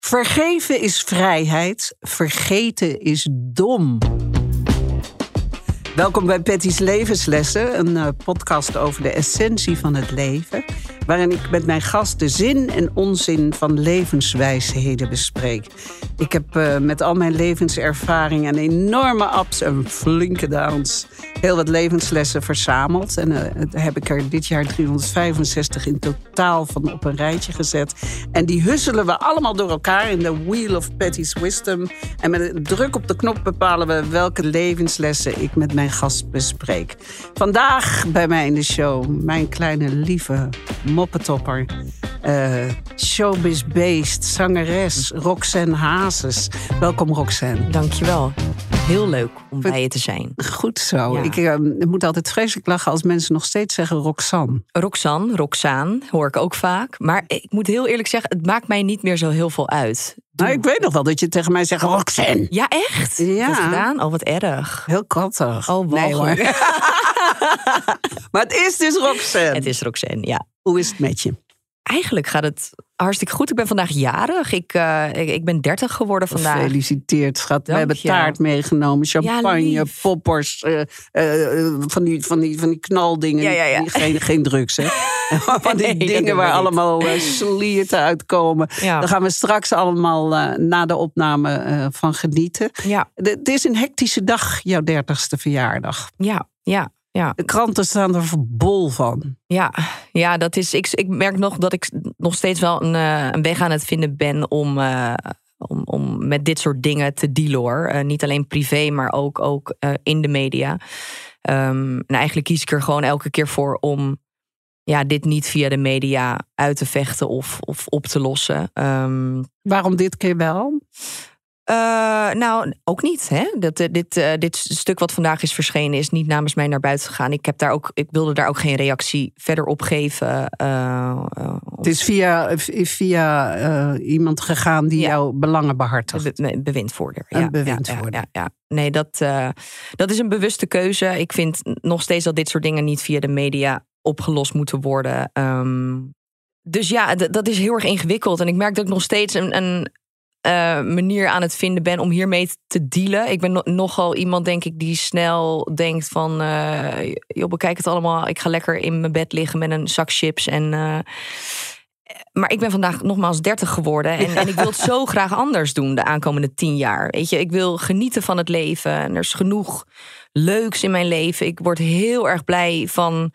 Vergeven is vrijheid, vergeten is dom. Welkom bij Patty's Levenslessen, een uh, podcast over de essentie van het leven. Waarin ik met mijn gast de zin en onzin van levenswijsheden bespreek. Ik heb uh, met al mijn levenservaring en enorme ups en flinke downs heel wat levenslessen verzameld. En uh, heb ik er dit jaar 365 in totaal van op een rijtje gezet. En die husselen we allemaal door elkaar in de Wheel of Patty's Wisdom. En met een druk op de knop bepalen we welke levenslessen ik met mijn gast bespreek. Vandaag bij mij in de show mijn kleine lieve moppetopper. Uh, showbiz-based zangeres Roxanne Hazes. Welkom Roxanne. Dankjewel. Heel leuk om bij je te zijn. Goed zo. Ja. Ik, uh, moet altijd vreselijk lachen als mensen nog steeds zeggen Roxanne. Roxanne, Roxaan, hoor ik ook vaak. Maar ik moet heel eerlijk zeggen, het maakt mij niet meer zo heel veel uit. Nou, ik weet nog wel dat je tegen mij zegt Roxanne. Ja, echt? Ja. Dat gedaan? Oh, wat erg. Heel kattig. Oh, nee hoor. maar het is dus Roxanne. Het is Roxanne, ja. Hoe is het met je? Eigenlijk gaat het hartstikke goed. Ik ben vandaag jarig. Ik, uh, ik, ik, ben 30 geworden vandaag. Gefeliciteerd, schat. We hebben taart meegenomen, champagne, ja, poppers, uh, uh, van, die, van, die, van die knaldingen. Ja, ja, ja. Geen, geen drugs, hè? van die nee, dingen waar allemaal slierten uitkomen. Daar gaan we straks allemaal na de opname van genieten. Ja. Het is een hectische dag, jouw 30ste verjaardag. Ja, ja. Ja. De kranten staan er bol van. Ja, ja dat is, ik, ik merk nog dat ik nog steeds wel een, een weg aan het vinden ben om, uh, om, om met dit soort dingen te dealen hoor. Uh, niet alleen privé, maar ook, ook uh, in de media. Um, en eigenlijk kies ik er gewoon elke keer voor om ja, dit niet via de media uit te vechten of, of op te lossen. Um, Waarom dit keer wel? Uh, nou, ook niet. Hè? Dat, uh, dit, uh, dit stuk wat vandaag is verschenen is niet namens mij naar buiten gegaan. Ik, heb daar ook, ik wilde daar ook geen reactie verder op geven. het is via, via iemand gegaan die ja. jouw belangen behartigt. Be bewindvoerder. Een ja, bewindvoerder. Ja, ja, Nee, dat, dat is een bewuste keuze. Ik vind nog steeds dat dit soort dingen niet via de media opgelost moeten worden. Um, dus ja, dat is heel erg ingewikkeld. En ik merk dat ik nog steeds een, een uh, manier aan het vinden ben om hiermee te dealen. Ik ben no nogal iemand, denk ik, die snel denkt van... Uh, joh, bekijk het allemaal. Ik ga lekker in mijn bed liggen met een zak chips. En, uh, maar ik ben vandaag nogmaals 30 geworden. En, en ik wil het zo graag anders doen de aankomende tien jaar. Weet je, ik wil genieten van het leven. En er is genoeg leuks in mijn leven. Ik word heel erg blij van...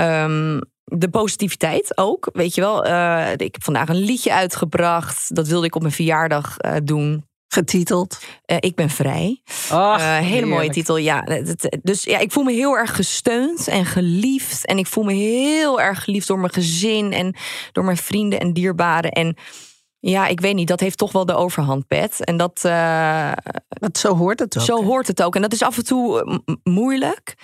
Um, de positiviteit ook, weet je wel. Uh, ik heb vandaag een liedje uitgebracht. Dat wilde ik op mijn verjaardag uh, doen. Getiteld? Uh, ik ben vrij. Ach, hele heerlijk. mooie titel, ja. Dus ja, ik voel me heel erg gesteund en geliefd. En ik voel me heel erg geliefd door mijn gezin en door mijn vrienden en dierbaren. En ja, ik weet niet, dat heeft toch wel de overhand, Pet. En dat. dat zo hoort het ook. Zo hoort het ook. En dat is af en toe moeilijk.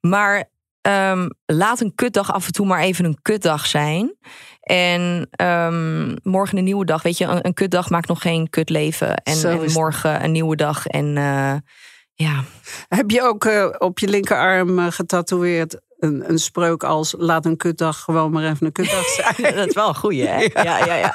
Maar Um, laat een kutdag af en toe maar even een kutdag zijn. En um, morgen een nieuwe dag. Weet je, een, een kutdag maakt nog geen kutleven. En, en morgen een nieuwe dag. En uh, ja. Heb je ook uh, op je linkerarm uh, getatoeëerd een, een spreuk als laat een kutdag gewoon maar even een kutdag zijn. dat is wel een goeie, hè? Ja, ja, ja.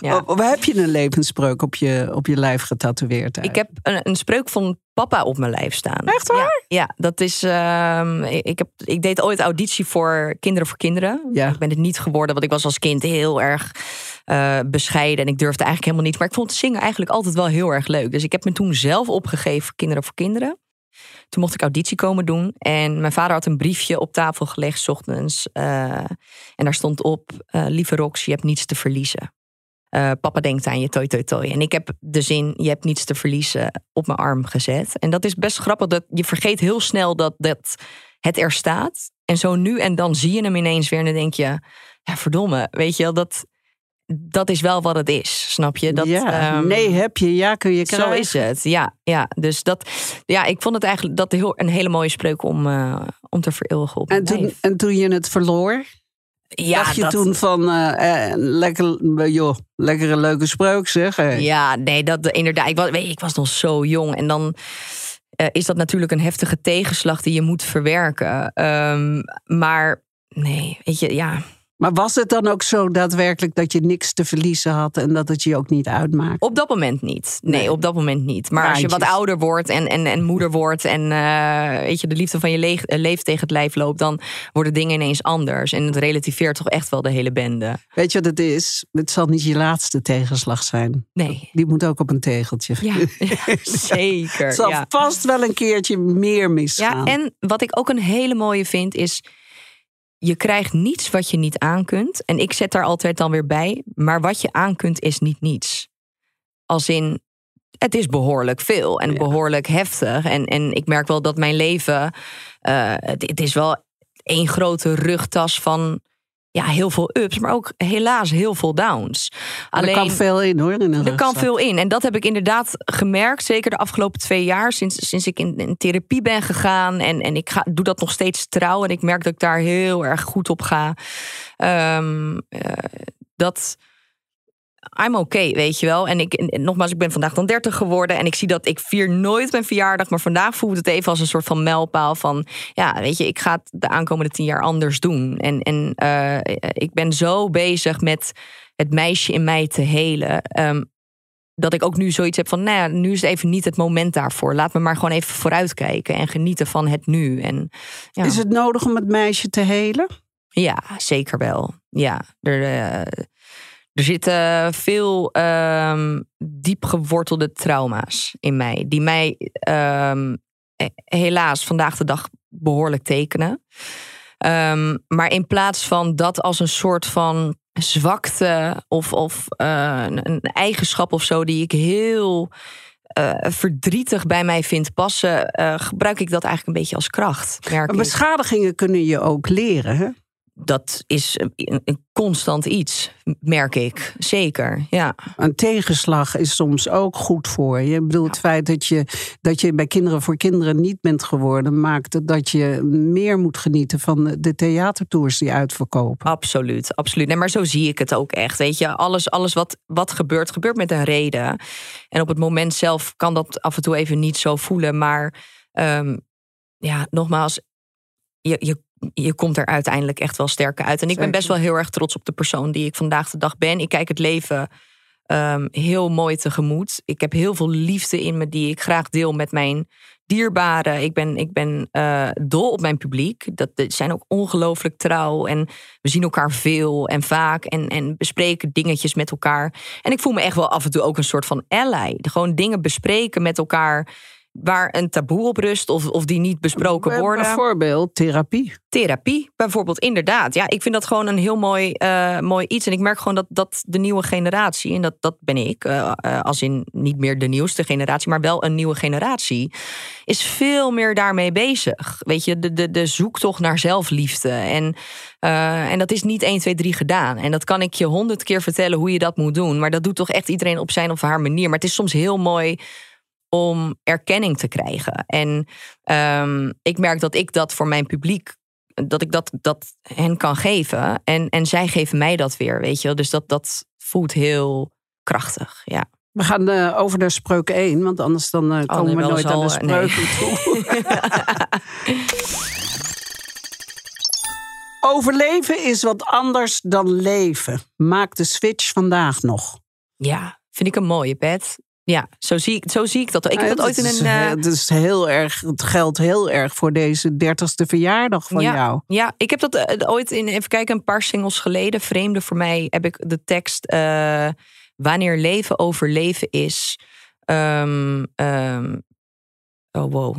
ja. heb je een levenspreuk op je, op je lijf getatoeëerd? Ik heb een, een spreuk van papa op mijn lijf staan. Echt waar? Ja, ja dat is. Uh, ik, heb, ik deed ooit auditie voor Kinderen voor Kinderen. Ja. Ik ben het niet geworden, want ik was als kind heel erg uh, bescheiden en ik durfde eigenlijk helemaal niet. Maar ik vond zingen eigenlijk altijd wel heel erg leuk. Dus ik heb me toen zelf opgegeven voor Kinderen voor Kinderen. Toen mocht ik auditie komen doen. En mijn vader had een briefje op tafel gelegd, s ochtends. Uh, en daar stond op: uh, Lieve Rox, je hebt niets te verliezen. Uh, papa denkt aan je, toi, toi, toi. En ik heb de zin: Je hebt niets te verliezen op mijn arm gezet. En dat is best grappig. Dat je vergeet heel snel dat, dat het er staat. En zo nu en dan zie je hem ineens weer. En dan denk je: Ja, verdomme. Weet je wel, dat. dat is wel wat het is, snap je? Dat, ja, ehm, nee heb je, ja kun je krijgen. Zo is het, ja. ja. Dus dat, ja, ik vond het eigenlijk dat heel, een hele mooie spreuk om, uh, om te vereeuwigen op en toen, en toen je het verloor, ja, dacht je dat... toen van uh, uh, lekker, joh, lekkere leuke spreuk zeg. Ja, nee, dat inderdaad. Ik was, weet, ik was nog zo jong en dan uh, is dat natuurlijk een heftige tegenslag die je moet verwerken. Um, maar nee, weet je, ja. Maar was het dan ook zo daadwerkelijk dat je niks te verliezen had en dat het je ook niet uitmaakt? Op dat moment niet. Nee, nee. op dat moment niet. Maar Raantjes. als je wat ouder wordt en, en, en moeder wordt en uh, weet je, de liefde van je le leven tegen het lijf loopt, dan worden dingen ineens anders. En het relativeert toch echt wel de hele bende. Weet je wat het is? Het zal niet je laatste tegenslag zijn. Nee. Die moet ook op een tegeltje. Ja, zeker. het zal ja. vast wel een keertje meer misgaan. Ja, en wat ik ook een hele mooie vind is je krijgt niets wat je niet aan kunt. En ik zet daar altijd dan weer bij. Maar wat je aan kunt is niet niets. Als in, het is behoorlijk veel en ja. behoorlijk heftig. En, en ik merk wel dat mijn leven. Uh, het, het, is wel één grote rugtas van ja, heel veel ups, maar ook helaas heel veel downs. Alleen, er kan veel in hoor. In er kan veel in. En dat heb ik inderdaad gemerkt, zeker de afgelopen twee jaar, sinds, sinds ik in, in therapie ben gegaan. En, en ik ga, doe dat nog steeds trouw. En ik merk dat ik daar heel erg goed op ga. Um, uh, dat. I'm okay, weet je wel. En ik, nogmaals, ik ben vandaag dan 30 geworden. En ik zie dat ik vier nooit mijn verjaardag. Maar vandaag voelt het even als een soort van mijlpaal van... Ja, weet je, ik ga het de aankomende tien jaar anders doen. En, en uh, ik ben zo bezig met het meisje in mij te helen. Um, dat ik ook nu zoiets heb van, nou ja, nu is het even niet het moment daarvoor. Laat me maar gewoon even vooruitkijken en genieten van het nu. En, ja. Is het nodig om het meisje te helen? Ja, zeker wel. Ja, er... Uh, er zitten veel um, diep gewortelde trauma's in mij, die mij um, helaas vandaag de dag behoorlijk tekenen. Um, maar in plaats van dat als een soort van zwakte of, of uh, een eigenschap of zo die ik heel uh, verdrietig bij mij vind passen, uh, gebruik ik dat eigenlijk een beetje als kracht. Merk maar beschadigingen kunnen je ook leren, hè? Dat is een, een, constant iets, merk ik. Zeker, ja. Een tegenslag is soms ook goed voor je. Ik bedoel, het feit dat je, dat je bij Kinderen voor Kinderen niet bent geworden... maakt dat je meer moet genieten van de theatertours die uitverkopen. Absoluut, absoluut. Nee, maar zo zie ik het ook echt. Weet je, alles, alles wat, wat gebeurt, gebeurt met een reden. En op het moment zelf kan dat af en toe even niet zo voelen. Maar um, ja, nogmaals, je, je je komt er uiteindelijk echt wel sterker uit. En ik ben best wel heel erg trots op de persoon die ik vandaag de dag ben. Ik kijk het leven um, heel mooi tegemoet. Ik heb heel veel liefde in me die ik graag deel met mijn dierbaren. Ik ben, ik ben uh, dol op mijn publiek. Dat, dat zijn ook ongelooflijk trouw. En we zien elkaar veel en vaak. En, en bespreken dingetjes met elkaar. En ik voel me echt wel af en toe ook een soort van ally. Gewoon dingen bespreken met elkaar waar een taboe op rust of, of die niet besproken worden. Bijvoorbeeld therapie. Therapie, bijvoorbeeld, inderdaad. Ja, ik vind dat gewoon een heel mooi, uh, mooi iets. En ik merk gewoon dat, dat de nieuwe generatie, en dat, dat ben ik, uh, uh, als in niet meer de nieuwste generatie, maar wel een nieuwe generatie, is veel meer daarmee bezig. Weet je, de, de, de zoektocht naar zelfliefde. En, en dat is niet 1, 2, 3 gedaan. En dat kan ik je honderd keer vertellen hoe je dat moet doen. Maar dat doet toch echt iedereen op zijn of haar manier. Maar het is soms heel mooi om erkenning te krijgen. En um, ik merk dat ik dat voor mijn publiek, dat ik dat, dat hen kan geven. En, en zij geven mij dat weer, weet je wel. Dus dat, dat voelt heel krachtig, ja. We gaan uh, over naar spreuk 1, want anders dan uh, komen oh, nee, we nooit aan de spreuken nee. toe. Overleven is wat anders dan leven. Maak de switch vandaag nog. Ja, vind ik een mooie, Pet. Ja, zo zie ik, zo zie ik dat. Ik heb ja, dat ooit in is, een. Uh... Het, is heel erg, het geldt heel erg voor deze dertigste verjaardag van ja, jou. Ja, ik heb dat uh, ooit in, even kijken, een paar singles geleden. Vreemde voor mij heb ik de tekst. Uh, wanneer leven overleven is. Um, um, oh, wow.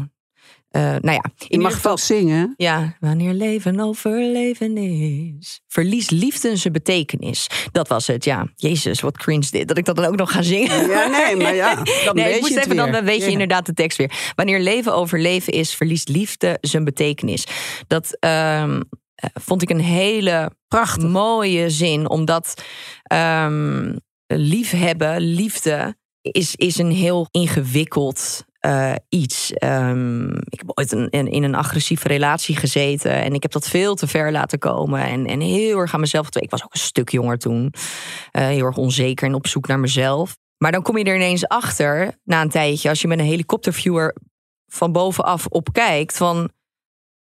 Uh, nou ja, in je mag geval, wel zingen. Ja, wanneer leven overleven is. Verliest liefde zijn betekenis. Dat was het, ja. Jezus, wat cringe dit. Dat ik dat dan ook nog ga zingen. Ja, nee, maar ja. Dan nee, weet ik moest je even, dan weet je Ja. inderdaad de tekst weer. Wanneer leven overleven is, verliest liefde zijn betekenis. Dat, um, eh, vond ik een hele Prachtig. mooie zin. Omdat ehm, liefhebben, liefde, is, is een heel ingewikkeld eh, iets. Ehm, ik heb ooit een, in, een agressieve relatie gezeten. En ik heb dat veel te ver laten komen. En, en heel erg aan mezelf. Ik was ook een stuk jonger toen. Eh, heel erg onzeker en op zoek naar mezelf. Maar dan kom je er ineens achter, na een tijdje, als je met een helikopterviewer van bovenaf op kijkt, van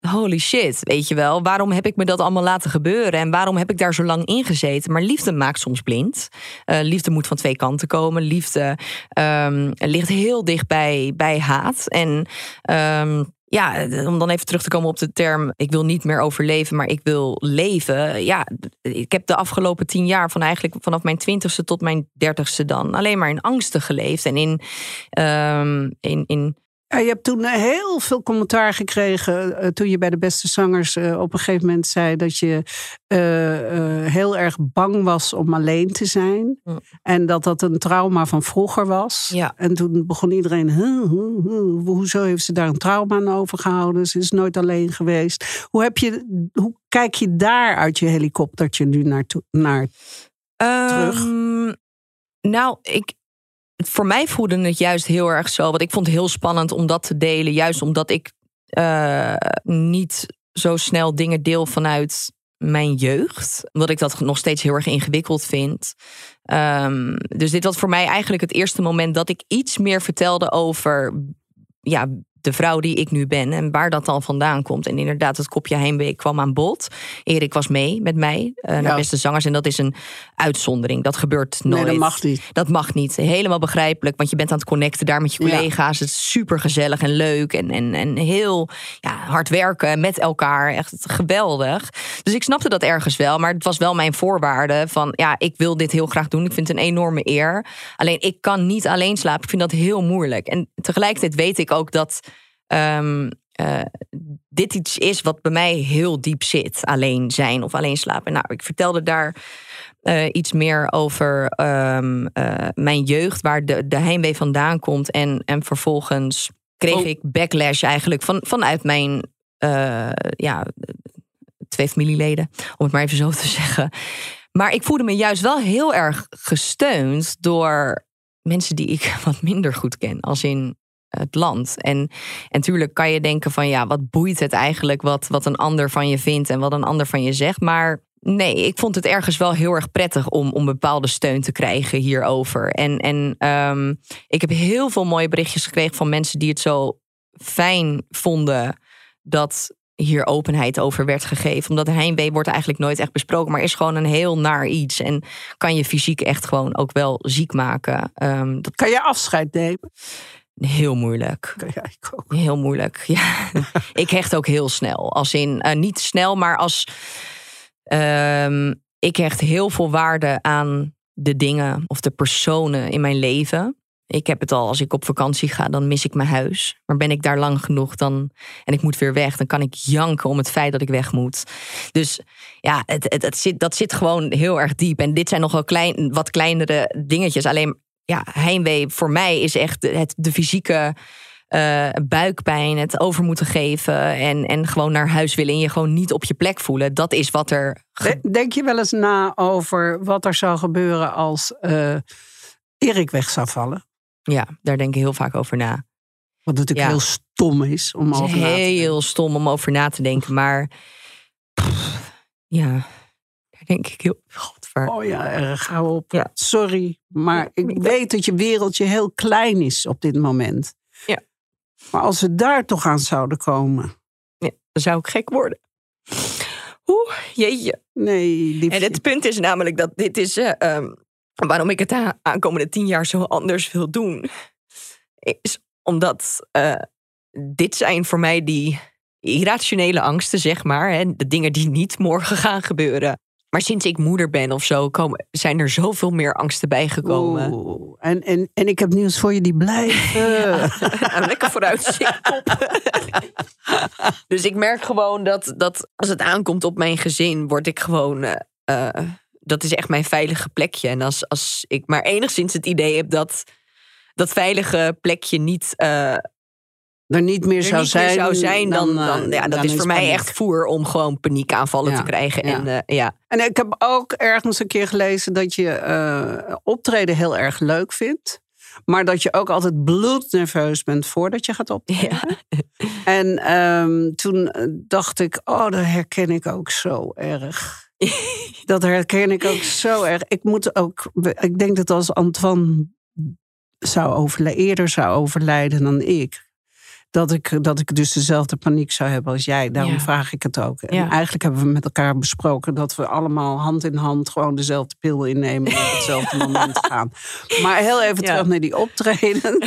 holy shit, weet je wel, waarom heb ik me dat allemaal laten gebeuren en waarom heb ik daar zo lang in gezeten? Maar liefde maakt soms blind. Uh, liefde moet van twee kanten komen. Liefde um, ligt heel dicht bij, bij haat. En um, ja, om dan even terug te komen op de term: ik wil niet meer overleven, maar ik wil leven. Ja, ik heb de afgelopen tien jaar, van eigenlijk vanaf mijn twintigste tot mijn dertigste dan, alleen maar in angsten geleefd en in, um, in, in ja, je hebt toen heel veel commentaar gekregen uh, toen je bij de beste zangers uh, op een gegeven moment zei dat je uh, heel erg bang was om alleen te zijn. Mm. En dat dat een trauma van vroeger was. Ja. En toen begon iedereen, huh, huh, huh, hoezo heeft ze daar een trauma aan overgehouden? Ze is nooit alleen geweest. Hoe, heb je, hoe kijk je daar uit je helikoptertje nu naar, naar terug? Um, nou, ik, voor mij voelde het juist heel erg zo. Want ik vond het heel spannend om dat te delen. Juist omdat ik uh, niet zo snel dingen deel vanuit mijn jeugd. Omdat ik dat nog steeds heel erg ingewikkeld vind. Um, dus dit was voor mij eigenlijk het eerste moment dat ik iets meer vertelde over ja, de vrouw die ik nu ben en waar dat dan vandaan komt. En inderdaad, het kopje heimwee kwam aan bod. Erik was mee met mij uh, naar ja. Beste Zangers. En dat is een uitzondering. Dat gebeurt nooit. Nee, dat mag niet. Dat mag niet. Helemaal begrijpelijk, want je bent aan het connecten daar met je collega's. Ja. Het is super gezellig en leuk en, en, en heel ja, hard werken met elkaar. Echt geweldig. Dus ik snapte dat ergens wel, maar het was wel mijn voorwaarde van ja, ik wil dit heel graag doen. Ik vind het een enorme eer. Alleen ik kan niet alleen slapen. Ik vind dat heel moeilijk. En tegelijkertijd weet ik ook dat um, uh, dit iets is wat bij mij heel diep zit. Alleen zijn of alleen slapen. Nou, ik vertelde daar uh, iets meer over um, uh, mijn jeugd, waar de, de heimwee vandaan komt. En, en vervolgens kreeg oh. ik backlash eigenlijk van, vanuit mijn ja, twee familieleden, om het maar even zo te zeggen. Maar ik voelde me juist wel heel erg gesteund door mensen die ik wat minder goed ken. Als in het land. En, natuurlijk kan je denken van ja, wat boeit het eigenlijk wat, wat een ander van je vindt en wat een ander van je zegt. Maar nee, ik vond het ergens wel heel erg prettig om, om bepaalde steun te krijgen hierover. En, en um, ik heb heel veel mooie berichtjes gekregen van mensen die het zo fijn vonden dat hier openheid over werd gegeven. Omdat heimwee wordt eigenlijk nooit echt besproken, maar is gewoon een heel naar iets. En kan je fysiek echt gewoon ook wel ziek maken. Um, dat... Kan je afscheid nemen? Heel moeilijk. Ja, ik ook. Heel moeilijk. Ja. ik hecht ook heel snel. Als in, uh, niet snel, maar als. Um, ik hecht heel veel waarde aan de dingen of de personen in mijn leven. Ik heb het al, als ik op vakantie ga, dan mis ik mijn huis. Maar ben ik daar lang genoeg dan, en ik moet weer weg, dan kan ik janken om het feit dat ik weg moet. Dus ja, het, het, het zit, dat zit gewoon heel erg diep. En dit zijn nog wel klein, wat kleinere dingetjes. Alleen ja, heimwee voor mij is echt het, de fysieke uh, buikpijn, het over moeten geven en, en gewoon naar huis willen en je gewoon niet op je plek voelen. Dat is wat er. Denk je wel eens na over wat er zou gebeuren als uh, Erik weg zou vallen? Ja, daar denk ik heel vaak over na. Wat natuurlijk ja. heel stom is om over na te denken. Heel stom om over na te denken, maar pff, ja, daar denk ik heel. Oh ja, erg, hou op. Ja. Sorry, maar ik weet dat je wereldje heel klein is op dit moment. Ja. Maar als we daar toch aan zouden komen. Ja, dan zou ik gek worden. Oeh, jeetje. Nee, liefje. En het punt is namelijk dat dit is uh, um, waarom ik het aankomende tien jaar zo anders wil doen. Is omdat uh, dit zijn voor mij die irrationele angsten, zeg maar. Hè, de dingen die niet morgen gaan gebeuren. Maar sinds ik moeder ben of zo, komen, zijn er zoveel meer angsten bijgekomen. Oeh, en, en, en ik heb nieuws voor je die blijven. Ja, lekker vooruitzicht op. dus ik merk gewoon dat, dat als het aankomt op mijn gezin, word ik gewoon. Uh, uh, dat is echt mijn veilige plekje. En als, als ik maar enigszins het idee heb dat dat veilige plekje niet. Uh, er niet meer, er zou, niet zijn, meer zou zijn, dan, eh, dan, ja, dat dan is voor mij paniek. echt voer om gewoon paniekaanvallen Ja, te krijgen. ja. En eh, ja, En ik heb ook ergens een keer gelezen dat je eh, optreden heel erg leuk vindt. Maar dat je ook altijd bloednerveus bent voordat je gaat optreden. En ehm, toen eh, dacht ik, oh, dat herken ik ook zo erg. dat herken ik ook zo erg. Ik moet ook, ik denk dat als Antoine zou overle- eerder zou overlijden dan ik. Dat ik, dat ik dus dezelfde paniek zou hebben als jij. Daarom Ja. vraag ik het ook. En Ja. eigenlijk hebben we met elkaar besproken dat we allemaal hand in hand gewoon dezelfde pil innemen en op hetzelfde moment gaan. Maar heel even Ja. terug naar die optreden.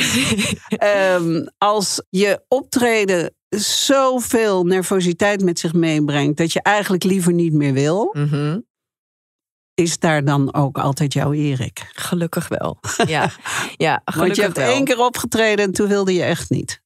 Ehm, als je optreden zoveel nervositeit met zich meebrengt dat je eigenlijk liever niet meer wil, Mhm. is daar dan ook altijd jouw Erik? gelukkig wel. Ja, ja gelukkig Want je hebt wel. één keer opgetreden en toen wilde je echt niet.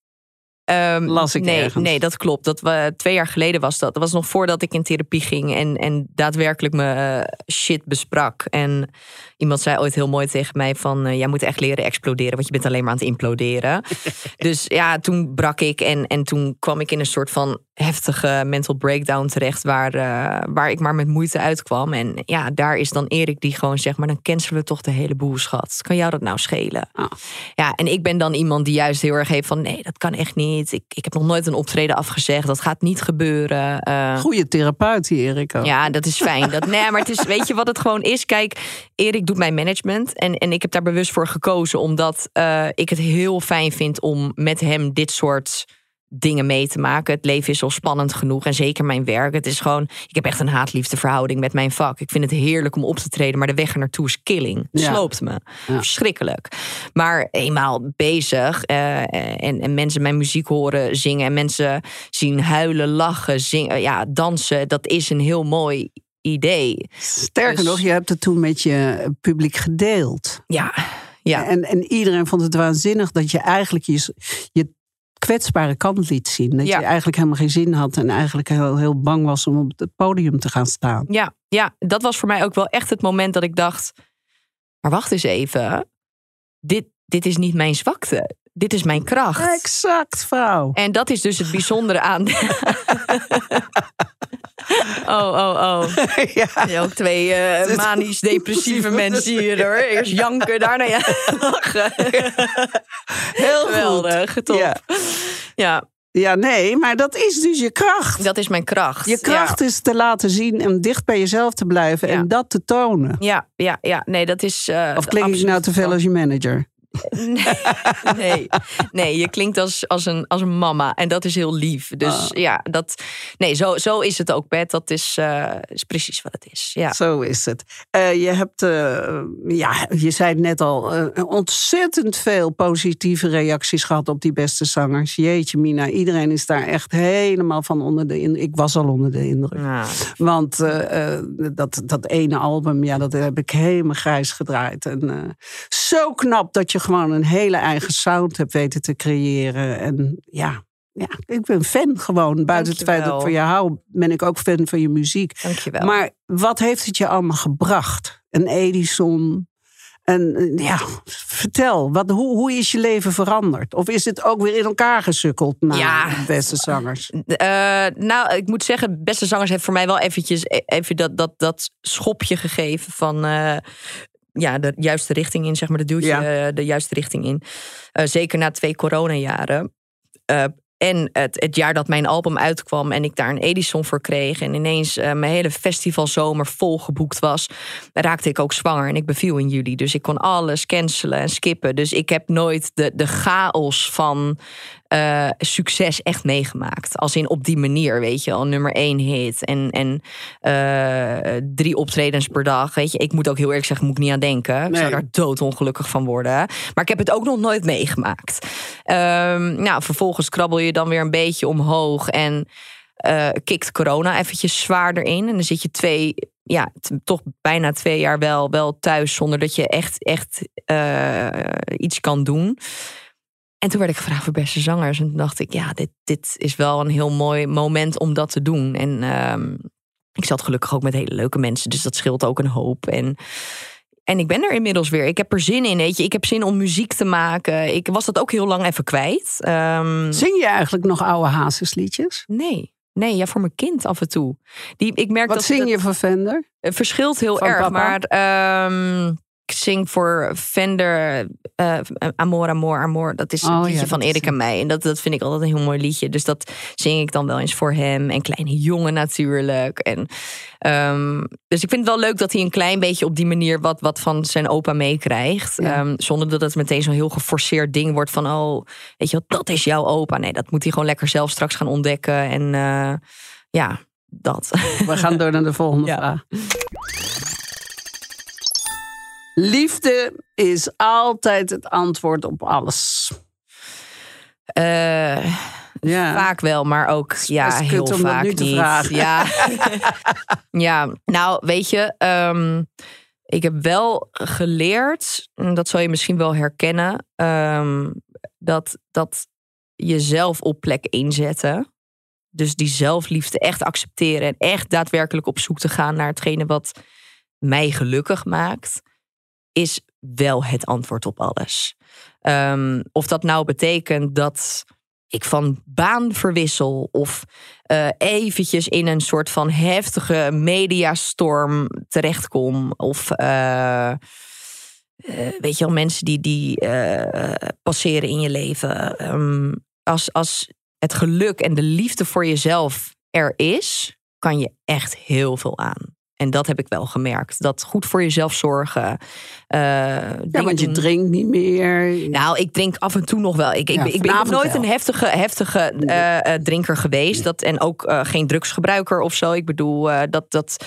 Ehm, Las ik nee, ergens. nee, dat klopt. Dat we, twee jaar geleden was dat. Dat was nog voordat ik in therapie ging en, en daadwerkelijk me eh, shit besprak. En iemand zei ooit heel mooi tegen mij van... eh, jij moet echt leren exploderen, want je bent alleen maar aan het imploderen. dus ja, toen brak ik en, en toen kwam ik in een soort van heftige mental breakdown terecht... Waar, eh, waar ik maar met moeite uitkwam. En ja, daar is dan Erik die gewoon zegt... maar dan cancelen we toch de hele boel, schat. Kan jou dat nou schelen? Ah. Ja, en ik ben dan iemand die juist heel erg heeft van... nee, dat kan echt niet. Ik, ik heb nog nooit een optreden afgezegd. Dat gaat niet gebeuren. Eh, Goeie therapeut, die Erik ook. ja, dat is fijn. Dat, nee, maar het is, weet je wat het gewoon is? Kijk, Erik doet mijn management. En, en ik heb daar bewust voor gekozen. Omdat eh, ik het heel fijn vind om met hem dit soort dingen mee te maken. Het leven is al spannend genoeg. En zeker mijn werk. Het is gewoon. Ik heb echt een haat-liefde verhouding met mijn vak. Ik vind het heerlijk om op te treden. Maar de weg er naartoe is killing. Ja. sloopt me. Ja. Verschrikkelijk. Maar eenmaal bezig. eh, en, en mensen mijn muziek horen zingen. En mensen zien huilen, lachen, zingen. Ja, dansen. Dat is een heel mooi idee. Sterker Dus- nog, je hebt het toen met je publiek gedeeld. Ja, ja. En, en iedereen vond het waanzinnig dat je eigenlijk je, je kwetsbare kant liet zien. Dat Ja. je eigenlijk helemaal geen zin had en eigenlijk heel, heel bang was om op het podium te gaan staan. Ja, ja, dat was voor mij ook wel echt het moment dat ik dacht: maar wacht eens even. Dit, dit is niet mijn zwakte. Dit is mijn kracht. Exact, vrouw. En dat is dus het bijzondere aan. oh, oh, oh. ja. Ja, ook twee eh, manisch depressieve mensen hier hoor. Eerst janken, daarna ja, lachen. Heel goed. Geweldig, top. Ja. Ja. ja, nee, maar dat is dus je kracht. dat is mijn kracht. Je kracht is te laten zien en dicht bij jezelf te blijven en dat te tonen. Ja, ja, ja. Nee, dat is. eh, Of klink ik nou te veel als je manager? Nee, nee, je klinkt als, als, een, als een mama en dat is heel lief. Dus Ah. ja, dat, nee, zo, zo is het ook, Bert. Dat is, eh, is precies wat het is. Ja. Zo is het. Eh, je hebt, eh, ja, je zei het net al, ontzettend veel positieve reacties gehad op die beste zangers. Jeetje, Mina, iedereen is daar echt helemaal van onder de indruk. Ik was al onder de indruk. Want dat, dat ene album, ja, dat heb ik helemaal grijs gedraaid. En zo knap dat je gewoon een hele eigen sound hebt weten te creëren. En ja, ja ik ben fan gewoon. Buiten het feit dat ik van je hou, ben ik ook fan van je muziek. Dankjewel. Maar wat heeft het je allemaal gebracht? Een Edison. En eh, ja, vertel, wat, hoe, hoe is je leven veranderd? Of is het ook weer in elkaar gesukkeld na Ja. beste zangers? Eh, nou, ik moet zeggen, Beste Zangers heeft voor mij wel eventjes e- even dat, dat, dat schopje gegeven van eh, ja, de juiste richting in, zeg maar, de duwtje Ja. eh, de juiste richting in. Eh, zeker na twee coronajaren. Eh, en het, het jaar dat mijn album uitkwam en ik daar een Edison voor kreeg. En ineens mijn hele festivalzomer volgeboekt was. Raakte ik ook zwanger en ik beviel in juli. Dus ik kon alles cancelen en skippen. Dus ik heb nooit de, de chaos van eh, succes echt meegemaakt. Als in op die manier, weet je al, nummer één hit. En, en eh, drie optredens per dag. Weet je, ik moet ook heel eerlijk zeggen, moet ik niet aan denken. Ik Nee. zou daar doodongelukkig van worden. Maar ik heb het ook nog nooit meegemaakt. Ehm, nou, vervolgens krabbel je dan weer een beetje omhoog. En eh kikt corona eventjes zwaarder in. En dan zit je twee, ja, toch bijna twee jaar wel, wel thuis zonder dat je echt, echt iets kan doen. En toen werd ik gevraagd voor beste zangers. En toen dacht ik, ja, dit, dit is wel een heel mooi moment om dat te doen. En ehm, ik zat gelukkig ook met hele leuke mensen, dus dat scheelt ook een hoop. En En ik ben er inmiddels weer. Ik heb er zin in, weet je. Ik heb zin om muziek te maken. Ik was dat ook heel lang even kwijt. Ehm, Zing je eigenlijk nog oude hazesliedjes? nee. Nee, ja, voor mijn kind af en toe. Die, ik merk Wat dat zing dat- je voor Vender? Het verschilt heel Van erg, papa? maar ik zing voor Fender eh, Amor, Amor, Amor. Dat is een Oh, liedje van Erik en mij. En dat, dat vind ik altijd een heel mooi liedje. Dus dat zing ik dan wel eens voor hem. En Kleine Jongen natuurlijk. En, ehm, dus ik vind het wel leuk dat hij een klein beetje op die manier wat, wat van zijn opa meekrijgt. Ja. Ehm, zonder dat het meteen zo'n heel geforceerd ding wordt van... oh, weet je wat, dat is jouw opa. Nee, dat moet hij gewoon lekker zelf straks gaan ontdekken. En eh, ja, dat. We gaan door naar de volgende Ja. vraag. Liefde is altijd het antwoord op alles. Eh, Ja. Vaak wel, maar ook ja, heel vaak niet. Ja. ja, nou weet je, ehm, ik heb wel geleerd, en dat zal je misschien wel herkennen, ehm, dat, dat jezelf op plek inzetten. Dus die zelfliefde echt accepteren en echt daadwerkelijk op zoek te gaan naar hetgene wat mij gelukkig maakt, is wel het antwoord op alles. Ehm, of dat nou betekent dat ik van baan verwissel of eh, eventjes in een soort van heftige mediastorm terechtkom of eh, eh, weet je wel mensen die die passeren in je leven Ehm, als als het geluk en de liefde voor jezelf er is kan je echt heel veel aan en dat heb ik wel gemerkt dat goed voor jezelf zorgen eh, Ja, want je doen. drinkt niet meer. Nou, ik drink af en toe nog wel. Ik, ik, Ja, ben- ik ben nooit wel. een heftige, heftige eh, drinker geweest. Dat, en ook eh, geen drugsgebruiker of zo. Ik bedoel, dat, dat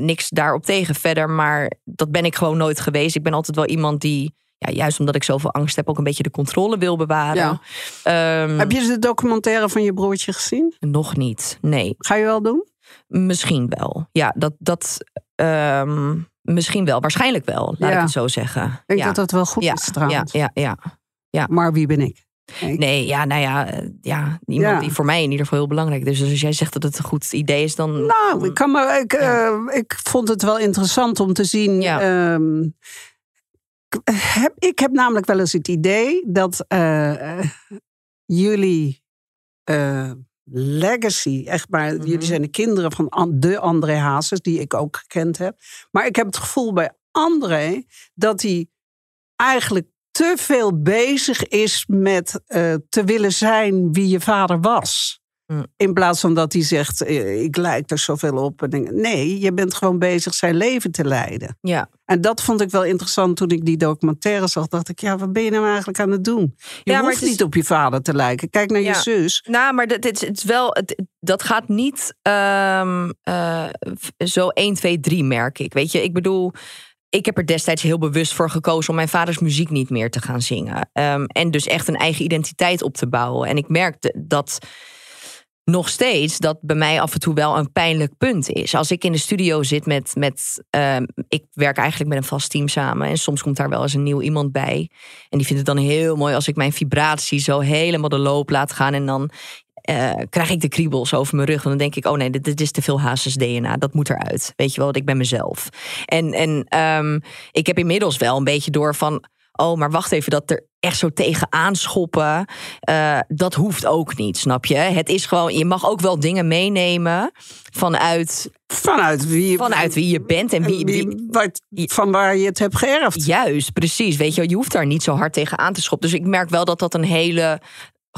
niks daarop tegen verder. Maar dat ben ik gewoon nooit geweest. Ik ben altijd wel iemand die, ja, juist omdat ik zoveel angst heb, ook een beetje de controle wil bewaren. Ehm, Heb je de documentaire van je broertje gezien? Nog niet, nee. Ga je wel doen? Misschien wel. Ja, dat, dat ehm, misschien wel. Waarschijnlijk wel, laat Ja. ik het zo zeggen. Ik denk ja. dat dat wel goed ja, is trouwens. ja, ja, ja. Maar wie ben ik? Ik- Nee, ja, nou ja, eh, ja iemand die voor mij in ieder geval heel belangrijk is. Dus als jij zegt dat het een goed idee is, dan. Nou, ik, kan maar, ik, eh, ik vond het wel interessant om te zien. Ja. ik heb, ik heb namelijk wel eens het idee dat eh, jullie legacy, echt maar, Mhm. jullie zijn de kinderen van An- de André Hazes, die ik ook gekend heb. Maar ik heb het gevoel bij André dat hij eigenlijk te veel bezig is met eh, te willen zijn wie je vader was. Hm. In plaats van dat hij zegt, eh, ik lijk er zoveel op. En denk, nee, je bent gewoon bezig zijn leven te leiden. Ja, En dat vond ik wel interessant toen ik die documentaire zag. Dacht ik, ja, wat ben je nou eigenlijk aan het doen? Je Ja, hoeft is- niet op je vader te lijken. Kijk naar Ja. je zus. nou, maar dat, het, het is wel, het, dat gaat niet ehm, eh, zo 1, 2, 3, merk ik. Weet je, ik bedoel. Ik heb er destijds heel bewust voor gekozen om mijn vaders muziek niet meer te gaan zingen. Ehm, en dus echt een eigen identiteit op te bouwen. En ik merkte dat nog steeds dat bij mij af en toe wel een pijnlijk punt is. Als ik in de studio zit met. met ehm, ik werk eigenlijk met een vast team samen. En soms komt daar wel eens een nieuw iemand bij. En die vindt het dan heel mooi als ik mijn vibratie zo helemaal de loop laat gaan. En dan eh, krijg ik de kriebels over mijn rug. En dan denk ik, oh nee, dit, dit is te veel Hazes DNA. Dat moet eruit. Weet je wel, want ik ben mezelf. En, en ehm, ik heb inmiddels wel een beetje door van... Oh, maar wacht even, dat er echt zo tegen aanschoppen. eh, dat hoeft ook niet, snap je? Het is gewoon, je mag ook wel dingen meenemen vanuit, Vanuit wie je, vanuit wie je bent en wie- wat, van waar je het hebt geërfd. Juist, precies. Weet je, je hoeft daar niet zo hard tegen aan te schoppen. Dus ik merk wel dat dat een hele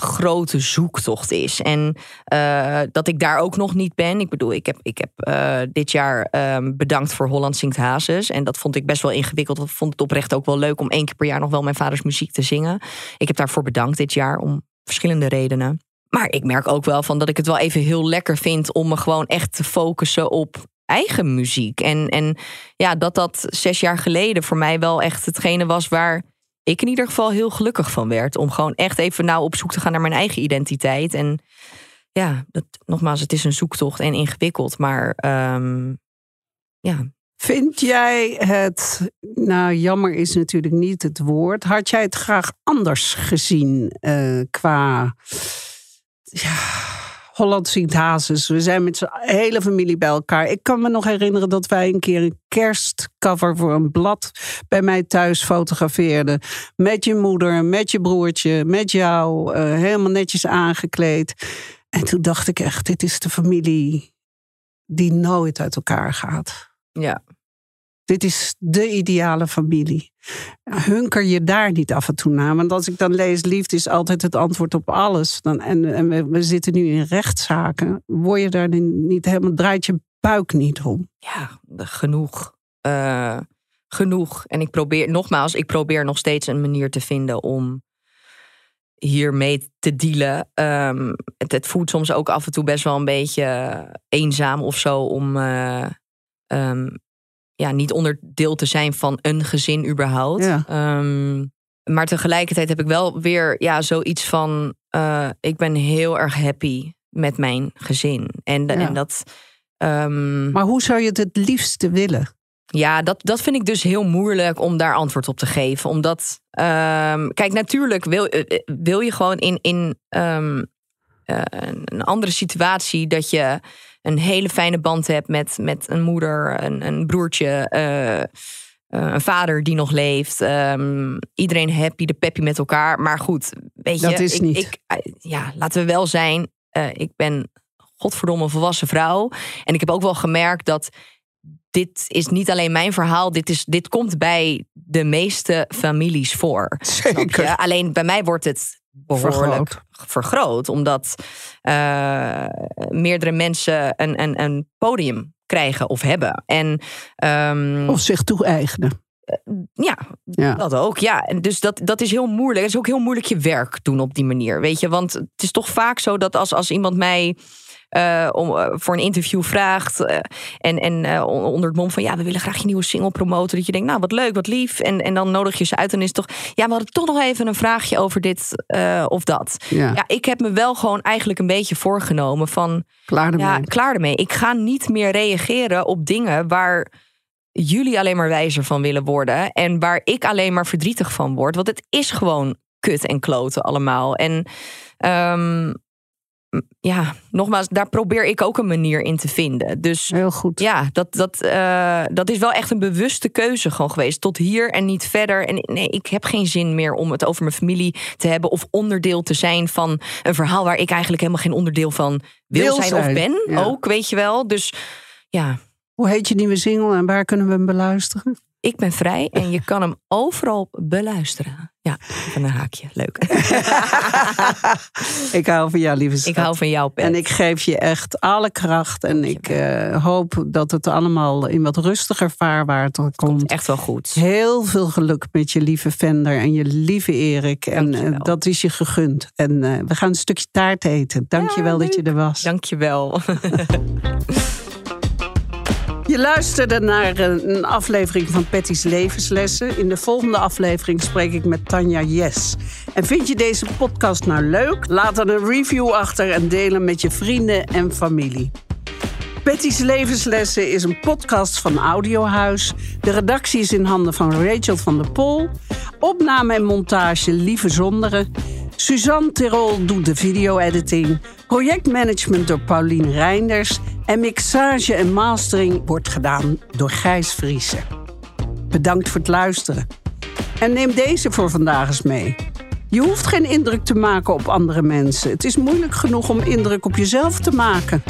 grote zoektocht is. En eh, dat ik daar ook nog niet ben. Ik bedoel, ik heb, ik heb eh, dit jaar ehm, bedankt voor Holland Zingt Hazes. En dat vond ik best wel ingewikkeld. Ik vond het oprecht ook wel leuk om één keer per jaar nog wel mijn vaders muziek te zingen. Ik heb daarvoor bedankt dit jaar om verschillende redenen. Maar ik merk ook wel van dat ik het wel even heel lekker vind om me gewoon echt te focussen op eigen muziek. En, en ja, dat dat zes jaar geleden voor mij wel echt hetgene was waar ik in ieder geval heel gelukkig van werd. Om gewoon echt even nou op zoek te gaan naar mijn eigen identiteit. En ja, dat, nogmaals, het is een zoektocht en ingewikkeld. Maar ehm, ja, Vind jij het, nou jammer is natuurlijk niet het woord. Had jij het graag anders gezien eh, qua ja, Holland ziet hazes. We zijn met z'n hele familie bij elkaar. Ik kan me nog herinneren dat wij een keer een kerstcover voor een blad bij mij thuis fotografeerden. Met je moeder, met je broertje, met jou. eh, helemaal netjes aangekleed. En toen dacht ik echt, dit is de familie die nooit uit elkaar gaat. Ja. Dit is de ideale familie. Hunker je daar niet af en toe naar. Want als ik dan lees, liefde is altijd het antwoord op alles. Dan, en en we, zitten nu in rechtszaken. Word je daar niet helemaal, draait je buik niet om. ja, genoeg. Eh, genoeg. En ik probeer, nogmaals, ik probeer nog steeds een manier te vinden om hiermee te dealen. Ehm, het, het voelt soms ook af en toe best wel een beetje eenzaam of zo om eh, ehm, ja, niet onderdeel te zijn van een gezin überhaupt. Ja. Ehm, maar tegelijkertijd heb ik wel weer ja, zoiets van: eh, ik ben heel erg happy met mijn gezin. En, Ja. en dat. ehm, Maar hoe zou je het het liefste willen? ja, dat, dat vind ik dus heel moeilijk om daar antwoord op te geven. Omdat, ehm, kijk, natuurlijk wil, eh, eh, wil je gewoon in, in een andere situatie dat je een hele fijne band hebt met, met een moeder, een, een broertje, eh, eh, een vader die nog leeft. ehm, iedereen happy, de peppy met elkaar. Maar goed, weet je, Dat is ik, niet. ik, eh, ja, laten we wel zijn. ik ben godverdomme een volwassen vrouw. En ik heb ook wel gemerkt dat dit is niet alleen mijn verhaal. Dit, is, dit komt bij de meeste families voor. Zeker. Alleen bij mij wordt het behoorlijk Vergroot. vergroot. omdat eh, meerdere mensen een, een, een podium krijgen of hebben. En ehm, Of zich toe-eigenen. ja, Ja. dat ook. Ja, en dus dat, dat is heel moeilijk. Het is ook heel moeilijk je werk doen op die manier. Weet je, want het is toch vaak zo dat als, als iemand mij. Eh, om, eh, voor een interview vraagt. eh, en en on- onder het mom van ja, we willen graag je nieuwe single promoten. Dat je denkt, nou wat leuk, wat lief. En, en dan nodig je ze uit. En is toch. Ja, we hadden toch nog even een vraagje over dit of dat. Ja, Ja, ik heb me wel gewoon eigenlijk een beetje voorgenomen van. klaar ermee. Ja, klaar ermee. Ik ga niet meer reageren op dingen waar jullie alleen maar wijzer van willen worden. En waar ik alleen maar verdrietig van word. Want het is gewoon kut en kloten allemaal. En ehm, ja, nogmaals, daar probeer ik ook een manier in te vinden. Dus Heel goed. ja, dat, dat, eh, dat is wel echt een bewuste keuze gewoon geweest. Tot hier en niet verder. En nee, ik heb geen zin meer om het over mijn familie te hebben. Of onderdeel te zijn van een verhaal waar ik eigenlijk helemaal geen onderdeel van wil, Wil zijn, of ben. ja. Ook, weet je wel. Dus ja, Hoe heet je nieuwe single en waar kunnen we hem beluisteren? Ik ben vrij en je kan hem overal beluisteren. Ja, van een haakje. Leuk. ik hou van jou, lieve schat. ik hou van jou, Pet. En ik geef je echt alle kracht. En ik eh, hoop dat het allemaal in wat rustiger vaarwater komt. Echt wel goed. Heel veel geluk met je lieve Vender en je lieve Erik. En eh, dat is je gegund. En eh, we gaan een stukje taart eten. Dank je wel dat je er was. Dankjewel. Je luisterde naar een een aflevering van Patty's Levenslessen. In de volgende aflevering spreek ik met Tanja Yes. En vind je deze podcast nou leuk? Laat dan een review achter en deel hem met je vrienden en familie. Patty's Levenslessen is een podcast van Audiohuis. De redactie is in handen van Rachel van der Pol. Opname en montage Lieve Zonderen. Suzanne Tirol doet de video-editing. Projectmanagement door Paulien Reinders. En mixage en mastering wordt gedaan door Gijs Vriezen. Bedankt voor het luisteren. En neem deze voor vandaag eens mee. Je hoeft geen indruk te maken op andere mensen. Het is moeilijk genoeg om indruk op jezelf te maken.